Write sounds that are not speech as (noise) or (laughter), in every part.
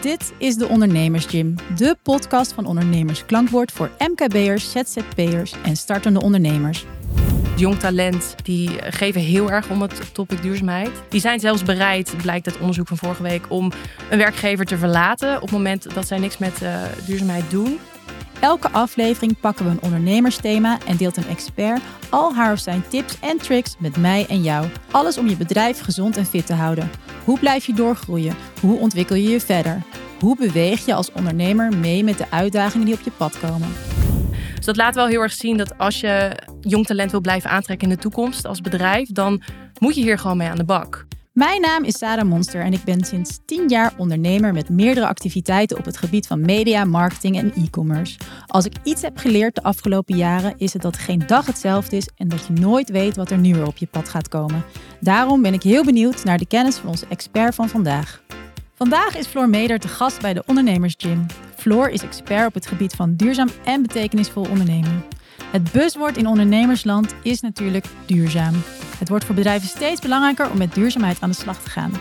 Dit is de Ondernemers Gym, de podcast van Ondernemers Klankwoord voor MKB'ers, ZZP'ers en startende ondernemers. Jong talent, die geven heel erg om het topic duurzaamheid. Die zijn zelfs bereid, blijkt uit onderzoek van vorige week, om een werkgever te verlaten op het moment dat zij niks met uh, duurzaamheid doen. Elke aflevering pakken we een ondernemersthema en deelt een expert al haar of zijn tips en tricks met mij en jou. Alles om je bedrijf gezond en fit te houden. Hoe blijf je doorgroeien? Hoe ontwikkel je je verder? Hoe beweeg je als ondernemer mee met de uitdagingen die op je pad komen? Dus dat laat wel heel erg zien dat als je jong talent wil blijven aantrekken in de toekomst als bedrijf, dan moet je hier gewoon mee aan de bak. Mijn naam is Sarah Monster en ik ben sinds 10 jaar ondernemer met meerdere activiteiten op het gebied van media, marketing en e-commerce. Als ik iets heb geleerd de afgelopen jaren is het dat geen dag hetzelfde is en dat je nooit weet wat er nu weer op je pad gaat komen. Daarom ben ik heel benieuwd naar de kennis van onze expert van vandaag. Vandaag is Floor Meder te gast bij de Ondernemers Gym. Floor is expert op het gebied van duurzaam en betekenisvol ondernemen. Het buzzwoord in ondernemersland is natuurlijk duurzaam. Het wordt voor bedrijven steeds belangrijker om met duurzaamheid aan de slag te gaan.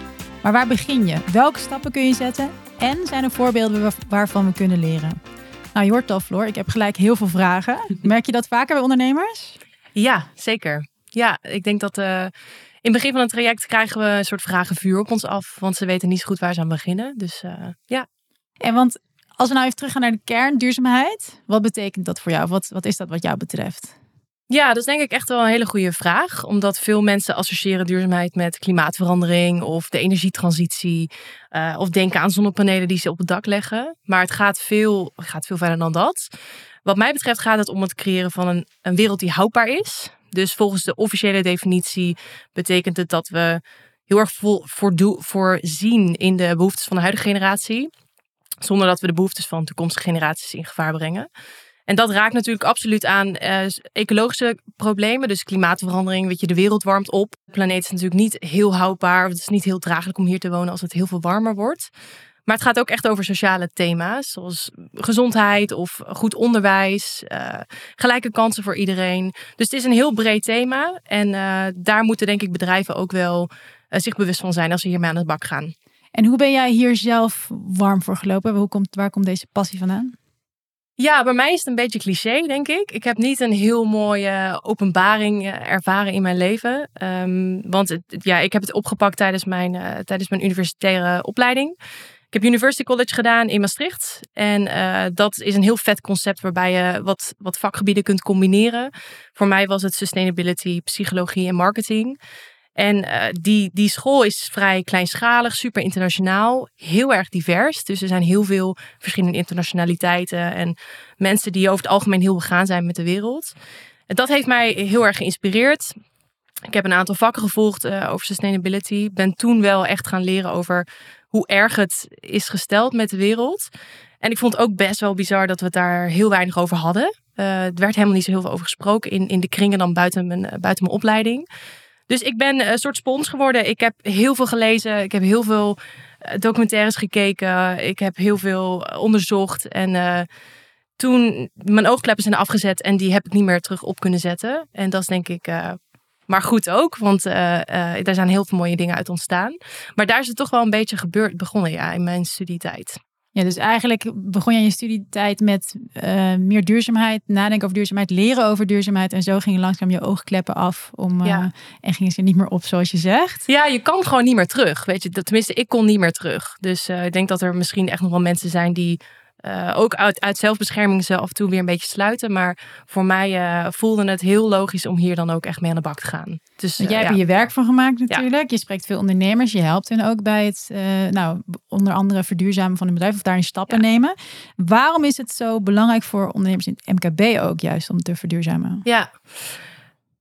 Maar waar begin je? Welke stappen kun je zetten? En zijn er voorbeelden waarvan we kunnen leren? Nou, je hoort al, Floor, ik heb gelijk heel veel vragen. (laughs) Merk je dat vaker bij ondernemers? Ja, zeker. Ja, ik denk dat uh, in het begin van het traject krijgen we een soort vragenvuur op ons af. Want ze weten niet zo goed waar ze aan beginnen. Dus uh, ja. En want als we nou even teruggaan naar de kern, duurzaamheid. Wat betekent dat voor jou? Wat, wat is dat wat jou betreft? Ja, dat is denk ik echt wel een hele goede vraag. Omdat veel mensen associëren duurzaamheid met klimaatverandering of de energietransitie. Uh, of denken aan zonnepanelen die ze op het dak leggen. Maar het gaat veel, gaat veel verder dan dat. Wat mij betreft gaat het om het creëren van een, een wereld die houdbaar is. Dus volgens de officiële definitie betekent het dat we heel erg voorzien in de behoeftes van de huidige generatie. Zonder dat we de behoeftes van toekomstige generaties in gevaar brengen. En dat raakt natuurlijk absoluut aan uh, ecologische problemen. Dus klimaatverandering, weet je, de wereld warmt op. De planeet is natuurlijk niet heel houdbaar. Het is niet heel draaglijk om hier te wonen als het heel veel warmer wordt. Maar het gaat ook echt over sociale thema's, zoals gezondheid of goed onderwijs, uh, gelijke kansen voor iedereen. Dus het is een heel breed thema. En uh, daar moeten denk ik bedrijven ook wel zich bewust van zijn als ze hiermee aan de bak gaan. En hoe ben jij hier zelf warm voor gelopen? Hoe komt, waar komt deze passie vandaan? Ja, bij mij is het een beetje cliché, denk ik. Ik heb niet een heel mooie openbaring eh, ervaren in mijn leven. Um, want het, ja, ik heb het opgepakt tijdens mijn, uh, tijdens mijn universitaire opleiding. Ik heb University College gedaan in Maastricht. En uh, dat is een heel vet concept waarbij je wat, wat vakgebieden kunt combineren. Voor mij was het sustainability, psychologie en marketing. En uh, die, die school is vrij kleinschalig, super internationaal, heel erg divers. Dus er zijn heel veel verschillende internationaliteiten en mensen die over het algemeen heel begaan zijn met de wereld. En dat heeft mij heel erg geïnspireerd. Ik heb een aantal vakken gevolgd uh, over sustainability. Ben toen wel echt gaan leren over hoe erg het is gesteld met de wereld. En ik vond ook best wel bizar dat we het daar heel weinig over hadden. Uh, er werd helemaal niet zo heel veel over gesproken in, in de kringen dan buiten mijn, buiten mijn opleiding. Dus ik ben een soort spons geworden. Ik heb heel veel gelezen. Ik heb heel veel eh, documentaires gekeken. Ik heb heel veel eh, onderzocht. En uh, toen mijn oogkleppen zijn afgezet en die heb ik niet meer terug op kunnen zetten. En dat is denk ik maar goed ook, want daar zijn heel veel mooie dingen uit ontstaan. Maar daar is het toch wel een beetje gebeurd, begonnen ja, in mijn studietijd. Ja, dus eigenlijk begon je in je studietijd met uh, meer duurzaamheid, nadenken over duurzaamheid, leren over duurzaamheid. En zo ging je langzaam je oogkleppen af om, uh, ja. en gingen ze niet meer op, zoals je zegt. Ja, je kan gewoon niet meer terug. Weet je, tenminste, ik kon niet meer terug. Dus uh, ik denk dat er misschien echt nog wel mensen zijn die uh, ook uit, uit zelfbescherming ze af en toe weer een beetje sluiten. Maar voor mij uh, voelde het heel logisch om hier dan ook echt mee aan de bak te gaan. Dus, uh, jij hebt er je werk van gemaakt natuurlijk. Ja. Je spreekt veel ondernemers. Je helpt hen ook bij het, nou, onder andere verduurzamen van hun bedrijf of daarin stappen ja. nemen. Waarom is het zo belangrijk voor ondernemers in het MKB ook juist om te verduurzamen? Ja.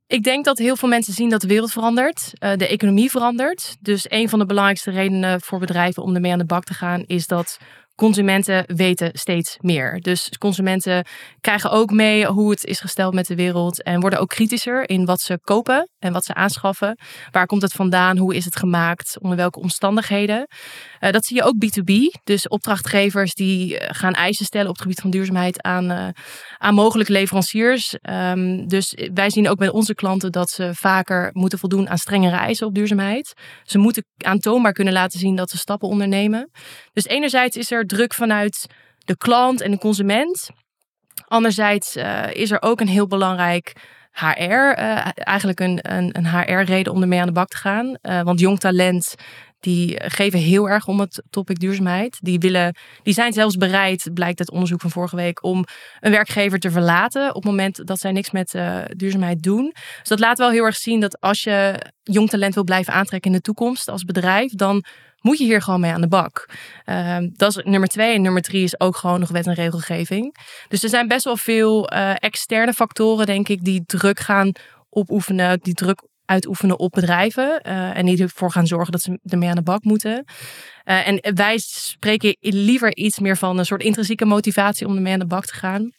Ik denk dat heel veel mensen zien dat de wereld verandert, de economie verandert. Dus een van de belangrijkste redenen voor bedrijven om ermee aan de bak te gaan is dat consumenten weten steeds meer. Dus consumenten krijgen ook mee hoe het is gesteld met de wereld en worden ook kritischer in wat ze kopen en wat ze aanschaffen. Waar komt het vandaan? Hoe is het gemaakt? Onder welke omstandigheden? Uh, dat zie je ook B2B. Dus opdrachtgevers die gaan eisen stellen op het gebied van duurzaamheid aan, uh, aan mogelijke leveranciers. Um, dus wij zien ook met onze klanten dat ze vaker moeten voldoen aan strengere eisen op duurzaamheid. Ze moeten aantoonbaar kunnen laten zien dat ze stappen ondernemen. Dus enerzijds is er druk vanuit de klant en de consument. Anderzijds is er ook een heel belangrijk HR, uh, eigenlijk een, een, een HR-reden om ermee aan de bak te gaan. Uh, want jong talent, die geven heel erg om het topic duurzaamheid. Die, willen, die zijn zelfs bereid, blijkt uit onderzoek van vorige week, om een werkgever te verlaten op het moment dat zij niks met uh, duurzaamheid doen. Dus dat laat wel heel erg zien dat als je jong talent wil blijven aantrekken in de toekomst als bedrijf, dan moet je hier gewoon mee aan de bak. Uh, dat is nummer twee. En nummer drie is ook gewoon nog wet en regelgeving. Dus er zijn best wel veel uh, externe factoren, denk ik, die druk gaan opoefenen, die druk uitoefenen op bedrijven. Uh, en die ervoor gaan zorgen dat ze ermee aan de bak moeten. Uh, en wij spreken liever iets meer van een soort intrinsieke motivatie om ermee aan de bak te gaan.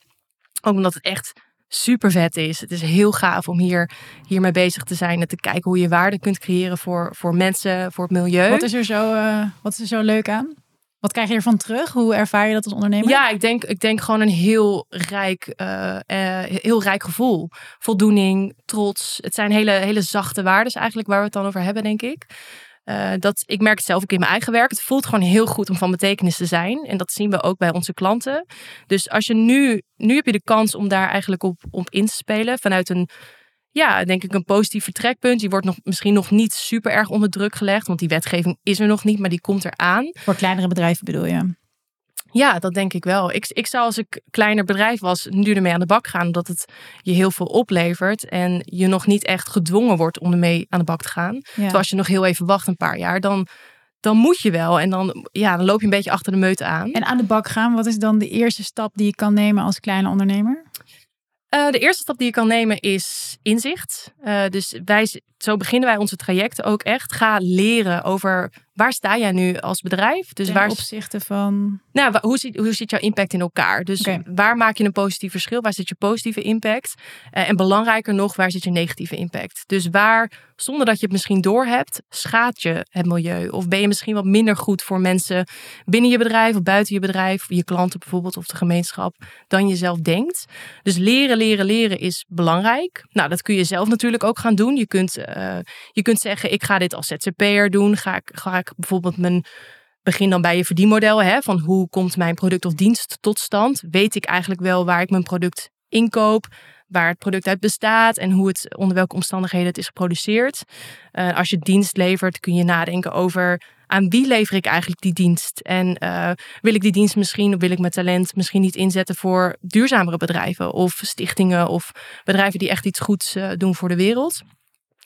Ook omdat het echt super vet is. Het is heel gaaf om hier, hiermee bezig te zijn en te kijken hoe je waarde kunt creëren voor, voor mensen, voor het milieu. Wat is er zo, uh, wat is er zo leuk aan? Wat krijg je ervan terug? Hoe ervaar je dat als ondernemer? Ja, ik denk, ik denk gewoon een heel rijk, uh, uh, heel rijk gevoel. Voldoening, trots. Het zijn hele, hele zachte waarden eigenlijk waar we het dan over hebben, denk ik. Uh, dat, ik merk het zelf ook in mijn eigen werk. Het voelt gewoon heel goed om van betekenis te zijn. En dat zien we ook bij onze klanten. Dus als je nu, nu heb je de kans om daar eigenlijk op, op in te spelen. Vanuit een, ja, denk ik een positief vertrekpunt. Die wordt nog, misschien nog niet super erg onder druk gelegd. Want die wetgeving is er nog niet, maar die komt eraan. Voor kleinere bedrijven bedoel je? Ja, dat denk ik wel. Ik, ik zou als ik kleiner bedrijf was, nu ermee aan de bak gaan, omdat het je heel veel oplevert en je nog niet echt gedwongen wordt om ermee aan de bak te gaan. Ja. Terwijl als je nog heel even wacht, een paar jaar, dan, dan moet je wel. En dan, ja, dan loop je een beetje achter de meute aan. En aan de bak gaan, wat is dan de eerste stap die je kan nemen als kleine ondernemer? Uh, de eerste stap die je kan nemen is inzicht. Uh, dus wij, zo beginnen wij onze trajecten ook echt. Ga leren over waar sta jij nu als bedrijf? Dus Ten waar opzichte van. Nou, hoe zit, hoe jouw impact in elkaar? Dus okay. waar maak je een positief verschil? Waar zit je positieve impact? Uh, en belangrijker nog, waar zit je negatieve impact? Dus waar, zonder dat je het misschien doorhebt, schaadt je het milieu? Of ben je misschien wat minder goed voor mensen binnen je bedrijf of buiten je bedrijf, je klanten bijvoorbeeld of de gemeenschap, dan je zelf denkt? Dus leren, leren, leren is belangrijk. Nou, dat kun je zelf natuurlijk ook gaan doen. Je kunt, uh, je kunt zeggen, ik ga dit als ZZP'er doen. Ga ik, ga bijvoorbeeld mijn begin dan bij je verdienmodel. Hè, van hoe komt mijn product of dienst tot stand? Weet ik eigenlijk wel waar ik mijn product inkoop? Waar het product uit bestaat en hoe het, onder welke omstandigheden het is geproduceerd. Uh, als je dienst levert, kun je nadenken over aan wie lever ik eigenlijk die dienst? En uh, wil ik die dienst misschien, of wil ik mijn talent misschien niet inzetten voor duurzamere bedrijven of stichtingen of bedrijven die echt iets goeds uh, doen voor de wereld?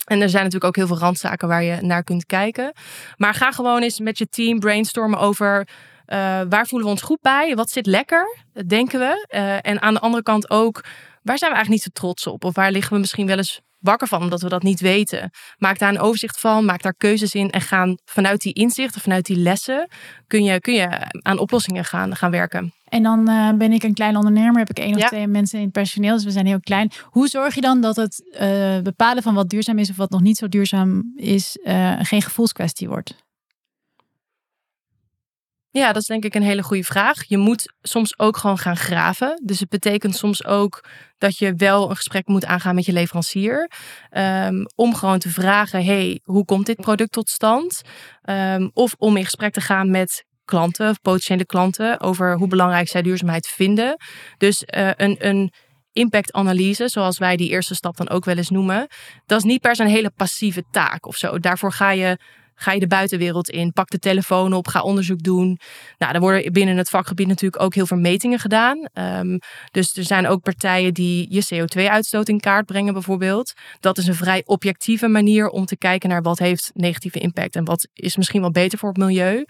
En er zijn natuurlijk ook heel veel randzaken waar je naar kunt kijken. Maar ga gewoon eens met je team brainstormen over uh, waar voelen we ons goed bij? Wat zit lekker, denken we? Uh, en aan de andere kant ook, waar zijn we eigenlijk niet zo trots op? Of waar liggen we misschien wel eens wakker van, omdat we dat niet weten? Maak daar een overzicht van, maak daar keuzes in en gaan vanuit die inzichten, vanuit die lessen, kun je, kun je aan oplossingen gaan, gaan werken. En dan uh, ben ik een klein ondernemer, heb ik één of ja. twee mensen in het personeel, dus we zijn heel klein. Hoe zorg je dan dat het uh, bepalen van wat duurzaam is of wat nog niet zo duurzaam is, uh, geen gevoelskwestie wordt? Ja, dat is denk ik een hele goede vraag. Je moet soms ook gewoon gaan graven. Dus het betekent soms ook dat je wel een gesprek moet aangaan met je leverancier. Um, om gewoon te vragen: hey, hoe komt dit product tot stand? Um, of om in gesprek te gaan met klanten potentiële klanten over hoe belangrijk zij duurzaamheid vinden. Dus uh, een, een impactanalyse, zoals wij die eerste stap dan ook wel eens noemen, dat is niet per se een hele passieve taak of zo. Daarvoor ga je Ga je de buitenwereld in, pak de telefoon op, ga onderzoek doen. Nou, er worden binnen het vakgebied natuurlijk ook heel veel metingen gedaan. Um, dus er zijn ook partijen die je CO2-uitstoot in kaart brengen bijvoorbeeld. Dat is een vrij objectieve manier om te kijken naar wat heeft negatieve impact en wat is misschien wel beter voor het milieu.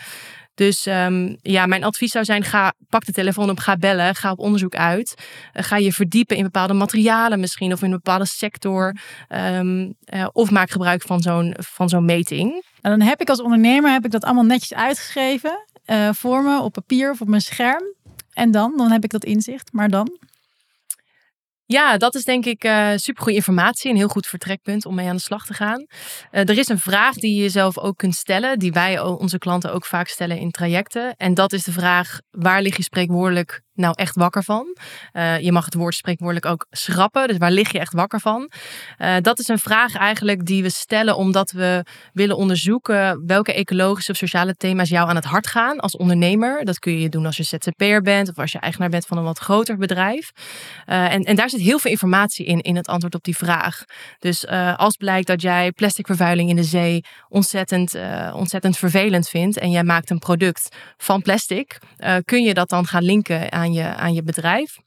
Dus um, ja, mijn advies zou zijn: ga, pak de telefoon op, ga bellen, ga op onderzoek uit. Uh, ga je verdiepen in bepaalde materialen misschien of in een bepaalde sector. Um, uh, of maak gebruik van zo'n, van zo'n meting. En dan heb ik als ondernemer heb ik dat allemaal netjes uitgeschreven uh, voor me op papier of op mijn scherm. En dan, dan heb ik dat inzicht. Maar dan? Ja, dat is denk ik uh, supergoeie informatie. Een heel goed vertrekpunt om mee aan de slag te gaan. Uh, er is een vraag die je jezelf ook kunt stellen. Die wij onze klanten ook vaak stellen in trajecten. En dat is de vraag, waar lig je spreekwoordelijk nou echt wakker van? Uh, je mag het woord spreekwoordelijk ook schrappen. Dus waar lig je echt wakker van? Uh, dat is een vraag eigenlijk die we stellen omdat we willen onderzoeken welke ecologische of sociale thema's jou aan het hart gaan als ondernemer. Dat kun je doen als je ZZP'er bent of als je eigenaar bent van een wat groter bedrijf. Uh, en, en daar zit heel veel informatie in, in het antwoord op die vraag. Dus als blijkt dat jij plasticvervuiling in de zee ontzettend, ontzettend vervelend vindt en jij maakt een product van plastic, kun je dat dan gaan linken aan je, aan je bedrijf.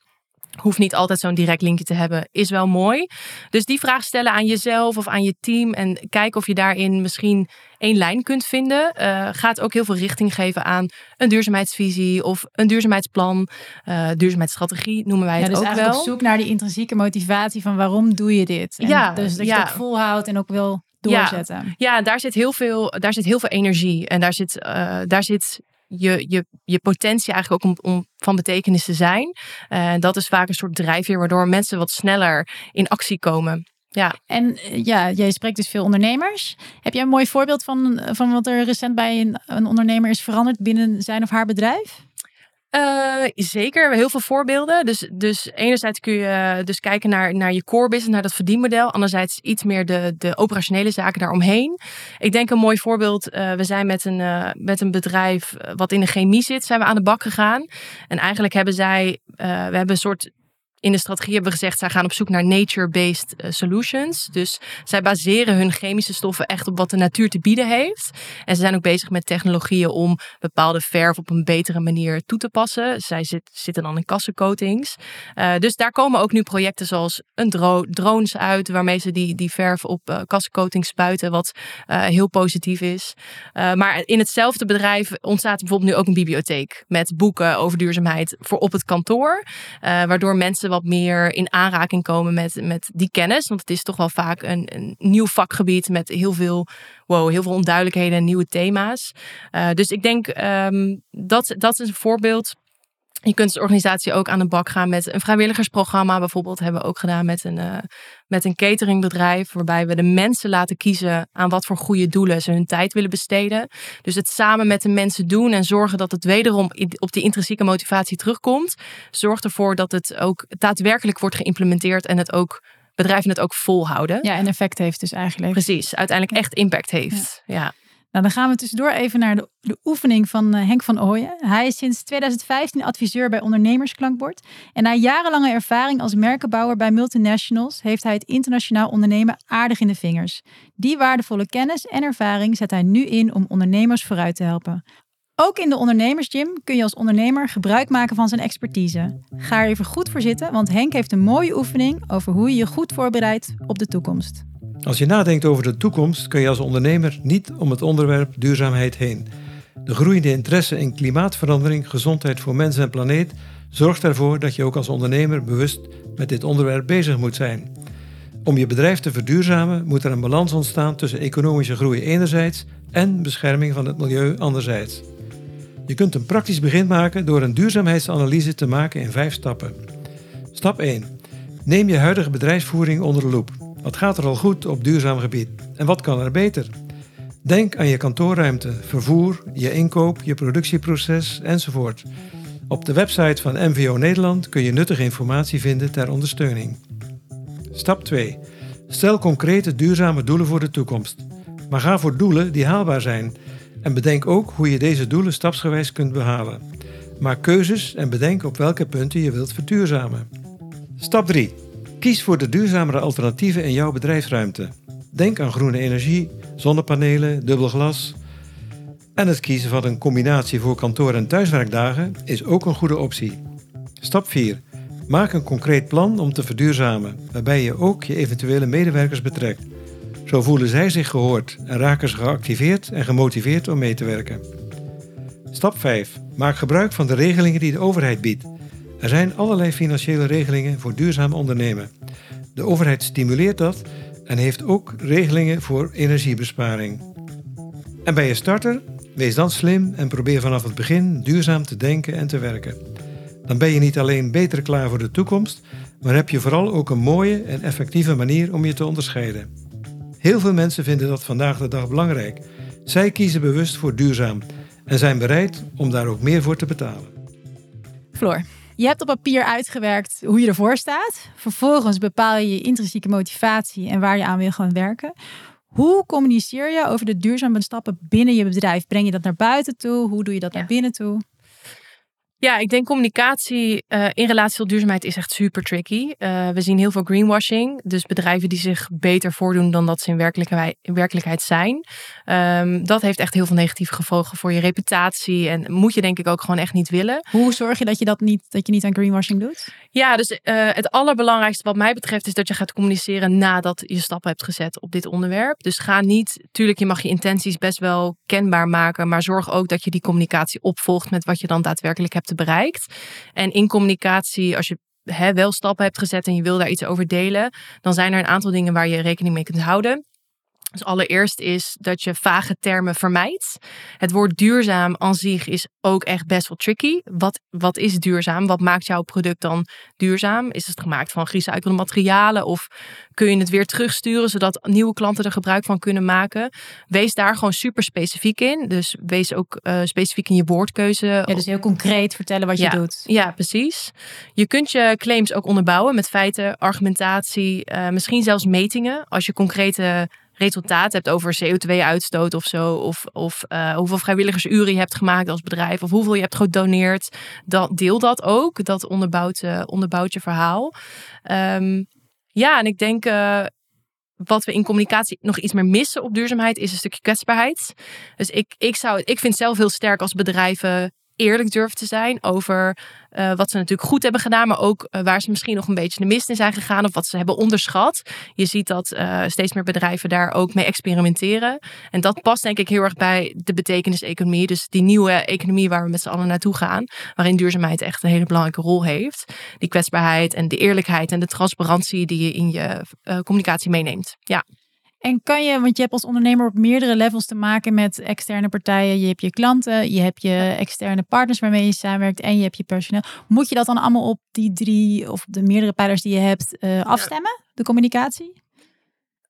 Hoeft niet altijd zo'n direct linkje te hebben, is wel mooi. Dus die vraag stellen aan jezelf of aan je team en kijken of je daarin misschien één lijn kunt vinden. Uh, gaat ook heel veel richting geven aan een duurzaamheidsvisie of een duurzaamheidsplan, uh, duurzaamheidsstrategie noemen wij het dus ook eigenlijk op zoek naar die intrinsieke motivatie van waarom doe je dit? En ja, dus dat je het volhoudt en ook wil doorzetten. Ja, ja, daar, zit heel veel, daar zit heel veel energie en daar zit, uh, daar zit je, je, je potentie eigenlijk ook om, van betekenis te zijn. Uh, dat is vaak een soort drijfveer waardoor mensen wat sneller in actie komen. Ja. En eh, ja, jij spreekt dus veel ondernemers. Heb jij een mooi voorbeeld van, van wat er recent bij een, een ondernemer is veranderd binnen zijn of haar bedrijf? Uh, zeker, heel veel voorbeelden. Dus, dus enerzijds kun je dus kijken naar, naar je core business, naar dat verdienmodel. Anderzijds iets meer de, de operationele zaken daaromheen. Ik denk een mooi voorbeeld. Uh, we zijn met een, uh, met een bedrijf wat in de chemie zit, zijn we aan de bak gegaan. En eigenlijk hebben zij, we hebben een soort in de strategie hebben we gezegd, zij gaan op zoek naar nature-based eh, solutions. Dus zij baseren hun chemische stoffen echt op wat de natuur te bieden heeft. En ze zijn ook bezig met technologieën om bepaalde verf op een betere manier toe te passen. Zij zit, zitten dan in kassencoatings. Uh, dus daar komen ook nu projecten zoals een dro drones uit, waarmee ze die, die verf op uh, kassencoatings spuiten, wat heel positief is. maar in hetzelfde bedrijf ontstaat bijvoorbeeld nu ook een bibliotheek met boeken over duurzaamheid voor op het kantoor. waardoor mensen wat meer in aanraking komen met, met die kennis. Want het is toch wel vaak een, een nieuw vakgebied met heel veel, wow, heel veel onduidelijkheden en nieuwe thema's. Uh, dus ik denk um, dat, dat is een voorbeeld je kunt als organisatie ook aan de bak gaan met een vrijwilligersprogramma. Bijvoorbeeld hebben we ook gedaan met een, uh, met een cateringbedrijf. Waarbij we de mensen laten kiezen aan wat voor goede doelen ze hun tijd willen besteden. Dus het samen met de mensen doen en zorgen dat het wederom op die intrinsieke motivatie terugkomt. Zorgt ervoor dat het ook daadwerkelijk wordt geïmplementeerd en het ook bedrijven het ook volhouden. Ja, en effect heeft dus eigenlijk. Precies, uiteindelijk echt impact heeft. ja. Nou, dan gaan we tussendoor even naar de, de oefening van uh, Henk van Ooyen. Hij is sinds 2015 adviseur bij Ondernemersklankbord. En na jarenlange ervaring als merkenbouwer bij multinationals heeft hij het internationaal ondernemen aardig in de vingers. Die waardevolle kennis en ervaring zet hij nu in om ondernemers vooruit te helpen. Ook in de ondernemersgym kun je als ondernemer gebruik maken van zijn expertise. Ga er even goed voor zitten, want Henk heeft een mooie oefening over hoe je je goed voorbereidt op de toekomst. Als je nadenkt over de toekomst, kun je als ondernemer niet om het onderwerp duurzaamheid heen. De groeiende interesse in klimaatverandering, gezondheid voor mens en planeet zorgt ervoor dat je ook als ondernemer bewust met dit onderwerp bezig moet zijn. Om je bedrijf te verduurzamen moet er een balans ontstaan tussen economische groei enerzijds en bescherming van het milieu anderzijds. Je kunt een praktisch begin maken door een duurzaamheidsanalyse te maken in vijf stappen. Stap 1. Neem je huidige bedrijfsvoering onder de loep. Wat gaat er al goed op duurzaam gebied en wat kan er beter? Denk aan je kantoorruimte, vervoer, je inkoop, je productieproces enzovoort. Op de website van MVO Nederland kun je nuttige informatie vinden ter ondersteuning. Stap 2. Stel concrete duurzame doelen voor de toekomst. Maar ga voor doelen die haalbaar zijn. En bedenk ook hoe je deze doelen stapsgewijs kunt behalen. Maak keuzes en bedenk op welke punten je wilt verduurzamen. Stap 3. Kies voor de duurzamere alternatieven in jouw bedrijfsruimte. Denk aan groene energie, zonnepanelen, dubbel glas. En het kiezen van een combinatie voor kantoor- en thuiswerkdagen is ook een goede optie. Stap 4. Maak een concreet plan om te verduurzamen, waarbij je ook je eventuele medewerkers betrekt. Zo voelen zij zich gehoord en raken ze geactiveerd en gemotiveerd om mee te werken. Stap 5. Maak gebruik van de regelingen die de overheid biedt. Er zijn allerlei financiële regelingen voor duurzaam ondernemen. De overheid stimuleert dat en heeft ook regelingen voor energiebesparing. En bij je starter, wees dan slim en probeer vanaf het begin duurzaam te denken en te werken. Dan ben je niet alleen beter klaar voor de toekomst, maar heb je vooral ook een mooie en effectieve manier om je te onderscheiden. Heel veel mensen vinden dat vandaag de dag belangrijk. Zij kiezen bewust voor duurzaam en zijn bereid om daar ook meer voor te betalen. Floor, je hebt op papier uitgewerkt hoe je ervoor staat. Vervolgens bepaal je je intrinsieke motivatie en waar je aan wil gaan werken. Hoe communiceer je over de duurzame stappen binnen je bedrijf? Breng je dat naar buiten toe? Hoe doe je dat naar binnen toe? Ja, ik denk communicatie uh, in relatie tot duurzaamheid is echt super tricky. Uh, we zien heel veel greenwashing. Dus bedrijven die zich beter voordoen dan dat ze in werkelijkheid, in werkelijkheid zijn. Um, dat heeft echt heel veel negatieve gevolgen voor je reputatie. En moet je denk ik ook gewoon echt niet willen. Hoe zorg je dat je dat niet, dat je niet aan greenwashing doet? Ja, dus uh, het allerbelangrijkste wat mij betreft is dat je gaat communiceren nadat je stappen hebt gezet op dit onderwerp. Dus ga niet, tuurlijk je mag je intenties best wel kenbaar maken. Maar zorg ook dat je die communicatie opvolgt met wat je dan daadwerkelijk hebt bereikt. En in communicatie, als je hè, wel stappen hebt gezet en je wil daar iets over delen, dan zijn er een aantal dingen waar je rekening mee kunt houden. Dus allereerst is dat je vage termen vermijdt. Het woord duurzaam aan zich is ook echt best wel tricky. Wat, wat is duurzaam? Wat maakt jouw product dan duurzaam? Is het gemaakt van gerecyclede materialen? Of kun je het weer terugsturen zodat nieuwe klanten er gebruik van kunnen maken? Wees daar gewoon super specifiek in. Dus wees ook uh, specifiek in je woordkeuze. Ja, dus heel concreet vertellen wat je doet. Ja, precies. Je kunt je claims ook onderbouwen met feiten, argumentatie, uh, misschien zelfs metingen. Als je concrete resultaat hebt over CO2-uitstoot of zo. Of, of uh, hoeveel vrijwilligersuren je hebt gemaakt als bedrijf. Of hoeveel je hebt gedoneerd. Dan deel dat ook. Dat onderbouwt, uh, onderbouwt je verhaal. Um, ja, en ik denk. Uh, wat we in communicatie nog iets meer missen op duurzaamheid is een stukje kwetsbaarheid. Dus ik, ik, zou, ik vind zelf heel sterk als bedrijven eerlijk durven te zijn over uh, wat ze natuurlijk goed hebben gedaan, maar ook uh, waar ze misschien nog een beetje de mist in zijn gegaan of wat ze hebben onderschat. Je ziet dat uh, steeds meer bedrijven daar ook mee experimenteren. En dat past denk ik heel erg bij de betekenis-economie. Dus die nieuwe economie waar we met z'n allen naartoe gaan, waarin duurzaamheid echt een hele belangrijke rol heeft. Die kwetsbaarheid en de eerlijkheid en de transparantie die je in je communicatie meeneemt. Ja. En kan je, want je hebt als ondernemer op meerdere levels te maken met externe partijen. Je hebt je klanten, je hebt je externe partners waarmee je samenwerkt en je hebt je personeel. Moet je dat dan allemaal op die drie of de meerdere pijlers die je hebt uh, afstemmen, de communicatie?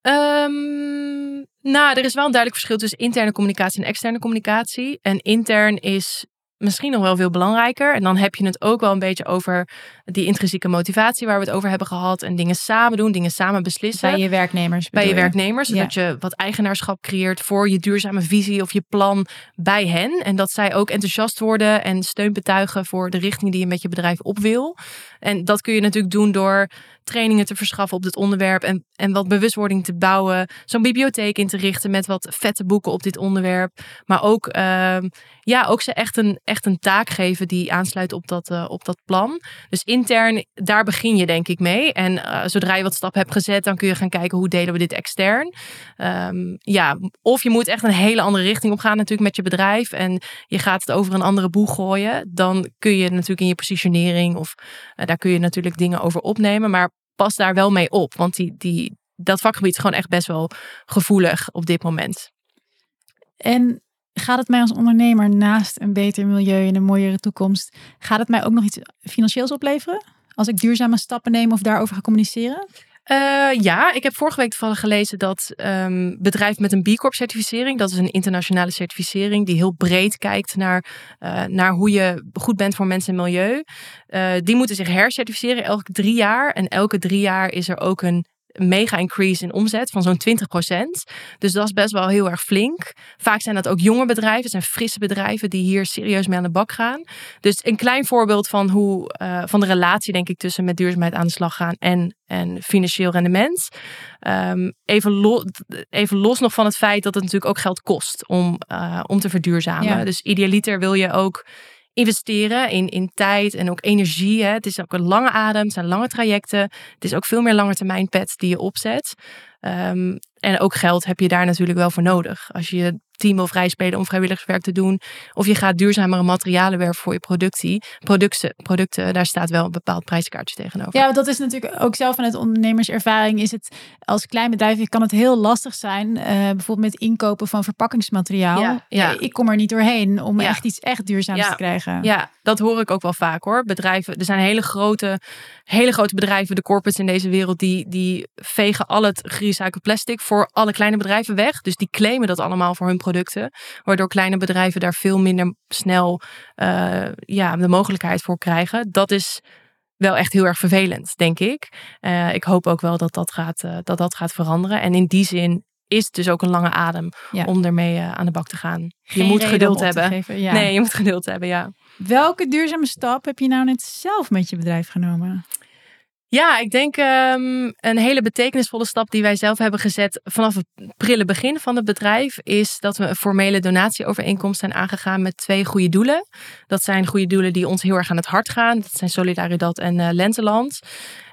Um, nou, er is wel een duidelijk verschil tussen interne communicatie en externe communicatie. En intern is misschien nog wel veel belangrijker. En dan heb je het ook wel een beetje over die intrinsieke motivatie waar we het over hebben gehad. En dingen samen doen, dingen samen beslissen. Bij je werknemers. Bij je, werknemers. Zodat je wat eigenaarschap creëert voor je duurzame visie of je plan bij hen. En dat zij ook enthousiast worden en steun betuigen voor de richting die je met je bedrijf op wil. En dat kun je natuurlijk doen door trainingen te verschaffen op dit onderwerp en, en wat bewustwording te bouwen. Zo'n bibliotheek in te richten met wat vette boeken op dit onderwerp. Maar ook, uh, ja, ook ze echt een, echt een taak geven die aansluit op dat, uh, op dat plan. Dus intern, daar begin je denk ik mee. En uh, zodra je wat stappen hebt gezet, dan kun je gaan kijken hoe delen we dit extern. Um, ja, of je moet echt een hele andere richting op gaan natuurlijk met je bedrijf. En je gaat het over een andere boeg gooien. Dan kun je natuurlijk in je positionering of uh, daar kun je natuurlijk dingen over opnemen. Maar pas daar wel mee op. Want die, die, dat vakgebied is gewoon echt best wel gevoelig op dit moment. En gaat het mij als ondernemer naast een beter milieu en een mooiere toekomst, gaat het mij ook nog iets financieels opleveren? Als ik duurzame stappen neem of daarover ga communiceren? Uh, ja, ik heb vorige week toevallig gelezen dat um, bedrijven met een B Corp certificering, dat is een internationale certificering die heel breed kijkt naar, uh, naar hoe je goed bent voor mensen en milieu. Uh, die moeten zich hercertificeren elke drie jaar. En elke drie jaar is er ook een mega increase in omzet van zo'n 20%. Dus dat is best wel heel erg flink. Vaak zijn dat ook jonge bedrijven, zijn frisse bedrijven die hier serieus mee aan de bak gaan. Dus een klein voorbeeld van hoe uh, van de relatie, denk ik, tussen met duurzaamheid aan de slag gaan en, en financieel rendement. Um, even, lo even los nog van het feit dat het natuurlijk ook geld kost om, uh, om te verduurzamen. Ja. Dus idealiter wil je ook investeren in, in tijd en ook energie. Hè. Het is ook een lange adem, het zijn lange trajecten. Het is ook veel meer lange termijn pet die je opzet. Ehm, en ook geld heb je daar natuurlijk wel voor nodig. Als je team wil vrijspelen om vrijwilligerswerk te doen. Of je gaat duurzamere materialen werven voor je productie. Producten, producten, daar staat wel een bepaald prijskaartje tegenover. Ja, dat is natuurlijk ook zelf vanuit ondernemerservaring. Is het als klein bedrijf kan het heel lastig zijn. Uh, bijvoorbeeld met inkopen van verpakkingsmateriaal. Ja, ja. Ik kom er niet doorheen om echt iets echt duurzaams te krijgen. Ja, dat hoor ik ook wel vaak hoor. Bedrijven, er zijn hele grote, hele grote bedrijven, de corporates in deze wereld, die, die vegen al het gerecycled plastic voor alle kleine bedrijven weg. Dus die claimen dat allemaal voor hun producten. Waardoor kleine bedrijven daar veel minder snel uh, ja, de mogelijkheid voor krijgen. Dat is wel echt heel erg vervelend, denk ik. Uh, ik hoop ook wel dat dat gaat, uh, dat dat gaat veranderen. En in die zin is het dus ook een lange adem ja. om ermee aan de bak te gaan. Geen je moet geduld hebben. ja. Nee, je moet geduld hebben, ja. Welke duurzame stap heb je nou net zelf met je bedrijf genomen? Ja, ik denk um, een hele betekenisvolle stap die wij zelf hebben gezet vanaf het prille begin van het bedrijf is dat we een formele donatieovereenkomst zijn aangegaan met twee goede doelen. Dat zijn goede doelen die ons heel erg aan het hart gaan. Dat zijn Solidaridad en uh, Lenteland.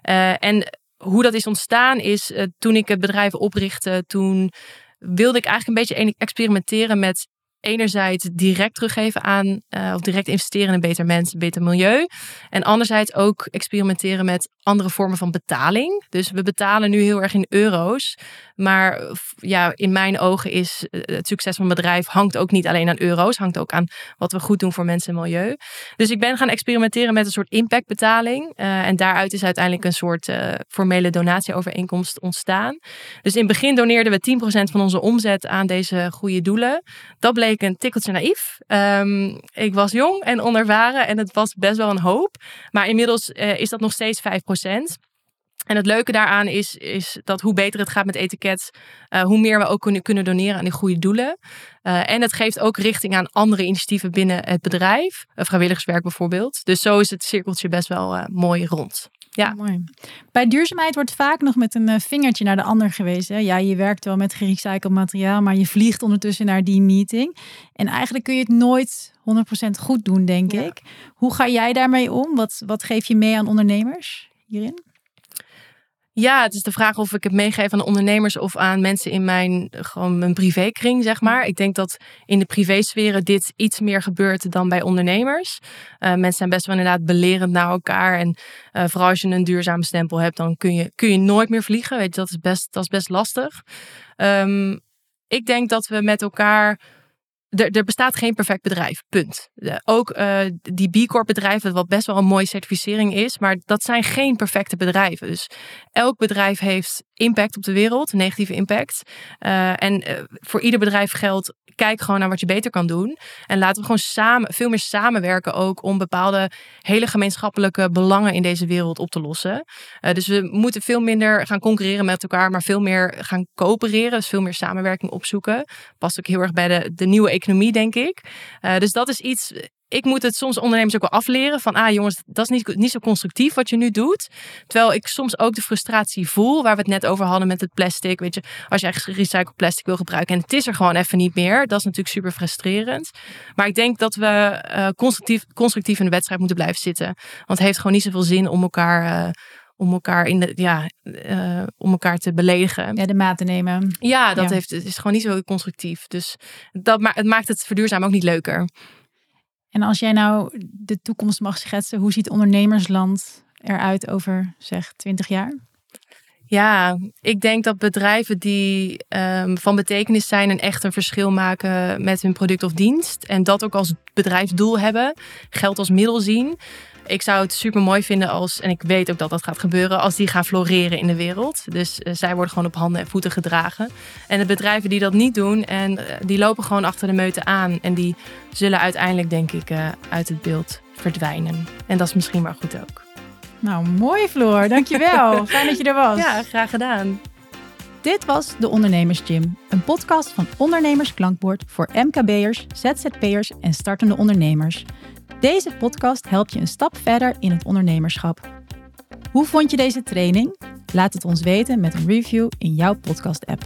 Uh, en hoe dat is ontstaan is uh, toen ik het bedrijf oprichtte, toen wilde ik eigenlijk een beetje experimenteren met enerzijds direct teruggeven aan, uh, of direct investeren in een beter mens, beter milieu. En anderzijds ook experimenteren met andere vormen van betaling. Dus we betalen nu heel erg in euro's. Maar ja, in mijn ogen is eh, het succes van een bedrijf hangt ook niet alleen aan euro's, hangt ook aan wat we goed doen voor mensen en milieu. Dus ik ben gaan experimenteren met een soort impactbetaling. Uh, en daaruit is uiteindelijk een soort uh, formele donatieovereenkomst ontstaan. Dus in het begin doneerden we 10% van onze omzet aan deze goede doelen. Dat een tikkeltje naïef. Um, ik was jong en onervaren en het was best wel een hoop. Maar inmiddels is dat nog steeds 5%. En het leuke daaraan is, is dat hoe beter het gaat met etiket, uh, hoe meer we ook kunnen, kunnen doneren aan die goede doelen. Uh, en het geeft ook richting aan andere initiatieven binnen het bedrijf, vrijwilligerswerk bijvoorbeeld. Dus zo is het cirkeltje best wel mooi rond. Ja. Mooi. Bij duurzaamheid wordt vaak nog met een vingertje naar de ander gewezen. Ja, je werkt wel met gerecycled materiaal, maar je vliegt ondertussen naar die meeting. En eigenlijk kun je het nooit 100% goed doen, denk ja. ik. Hoe ga jij daarmee om? Wat, wat geef je mee aan ondernemers hierin? Ja, het is de vraag of ik het meegeef aan de ondernemers of aan mensen in mijn, gewoon mijn privékring, zeg maar. Ik denk dat in de privésferen dit iets meer gebeurt dan bij ondernemers. Uh, mensen zijn best wel inderdaad belerend naar elkaar. En uh, vooral als je een duurzame stempel hebt, dan kun je, kun je nooit meer vliegen. Weet je, dat is best, dat is best lastig. Um, ik denk dat we met elkaar er, er, bestaat geen perfect bedrijf, punt. ook uh, die B Corp bedrijven, wat best wel een mooie certificering is, maar dat zijn geen perfecte bedrijven. Dus elk bedrijf heeft impact op de wereld, negatieve impact. Uh, en uh, voor ieder bedrijf geldt, kijk gewoon naar wat je beter kan doen. En laten we gewoon samen, veel meer samenwerken ook om bepaalde hele gemeenschappelijke belangen in deze wereld op te lossen. dus we moeten veel minder gaan concurreren met elkaar, maar veel meer gaan coöpereren. Dus veel meer samenwerking opzoeken. Past ook heel erg bij de, de nieuwe economie, denk ik. Dus dat is iets. Ik moet het soms ondernemers ook wel afleren van, ah jongens, dat is niet, niet zo constructief wat je nu doet. Terwijl ik soms ook de frustratie voel, waar we het net over hadden met het plastic. Weet je, als je echt gerecycled plastic wil gebruiken en het is er gewoon even niet meer, dat is natuurlijk super frustrerend. Maar ik denk dat we uh, constructief, constructief in de wedstrijd moeten blijven zitten. Want het heeft gewoon niet zoveel zin om elkaar... Uh, om elkaar in de ja uh, om elkaar te beledigen. Ja, de maat te nemen. Ja, dat ja. Heeft, het is gewoon niet zo constructief. Dus dat ma het maakt het verduurzamen ook niet leuker. En als jij nou de toekomst mag schetsen, hoe ziet ondernemersland eruit over zeg 20 jaar? Ja, ik denk dat bedrijven die um, van betekenis zijn en echt een verschil maken met hun product of dienst. En dat ook als bedrijfsdoel hebben, geld als middel zien ik zou het super mooi vinden als, en ik weet ook dat dat gaat gebeuren, als die gaan floreren in de wereld. Dus uh, zij worden gewoon op handen en voeten gedragen. En de bedrijven die dat niet doen, en uh, die lopen gewoon achter de meute aan. En die zullen uiteindelijk, denk ik, uh, uit het beeld verdwijnen. En dat is misschien maar goed ook. Nou, mooi Floor. Dankjewel. (laughs) Fijn dat je er was. Ja, graag gedaan. Dit was de Ondernemers Gym, een podcast van Ondernemers Klankbord voor MKB'ers, ZZP'ers en startende ondernemers. Deze podcast helpt je een stap verder in het ondernemerschap. Hoe vond je deze training? Laat het ons weten met een review in jouw podcast-app.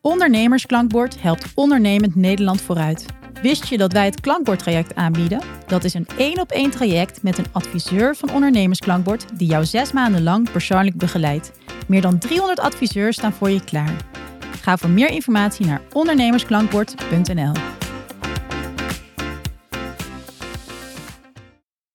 Ondernemersklankbord helpt ondernemend Nederland vooruit. Wist je dat wij het klankbordtraject aanbieden? Dat is een één op één traject met een adviseur van ondernemersklankbord die jou zes maanden lang persoonlijk begeleidt. Meer dan 300 adviseurs staan voor je klaar. Ga voor meer informatie naar ondernemersklankbord.nl.